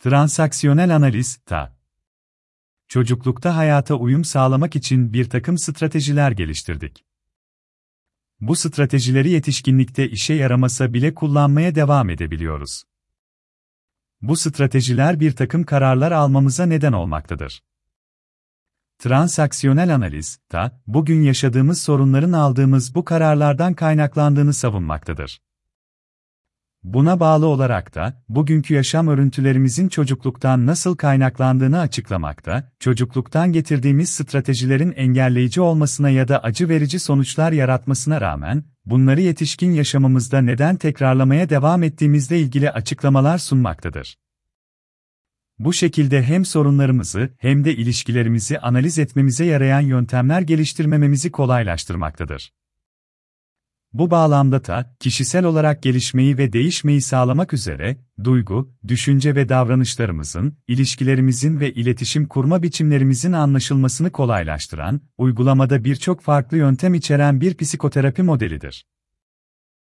Transaksiyonel analiz, TA. Çocuklukta hayata uyum sağlamak için bir takım stratejiler geliştirdik. Bu stratejileri yetişkinlikte işe yaramasa bile kullanmaya devam edebiliyoruz. Bu stratejiler bir takım kararlar almamıza neden olmaktadır. Transaksiyonel analiz, ta, bugün yaşadığımız sorunların aldığımız bu kararlardan kaynaklandığını savunmaktadır. Buna bağlı olarak da, bugünkü yaşam örüntülerimizin çocukluktan nasıl kaynaklandığını açıklamakta, çocukluktan getirdiğimiz stratejilerin engelleyici olmasına ya da acı verici sonuçlar yaratmasına rağmen, bunları yetişkin yaşamımızda neden tekrarlamaya devam ettiğimizle ilgili açıklamalar sunmaktadır. Bu şekilde hem sorunlarımızı hem de ilişkilerimizi analiz etmemize yarayan yöntemler geliştirmememizi kolaylaştırmaktadır. Bu bağlamda da, kişisel olarak gelişmeyi ve değişmeyi sağlamak üzere, duygu, düşünce ve davranışlarımızın, ilişkilerimizin ve iletişim kurma biçimlerimizin anlaşılmasını kolaylaştıran, uygulamada birçok farklı yöntem içeren bir psikoterapi modelidir.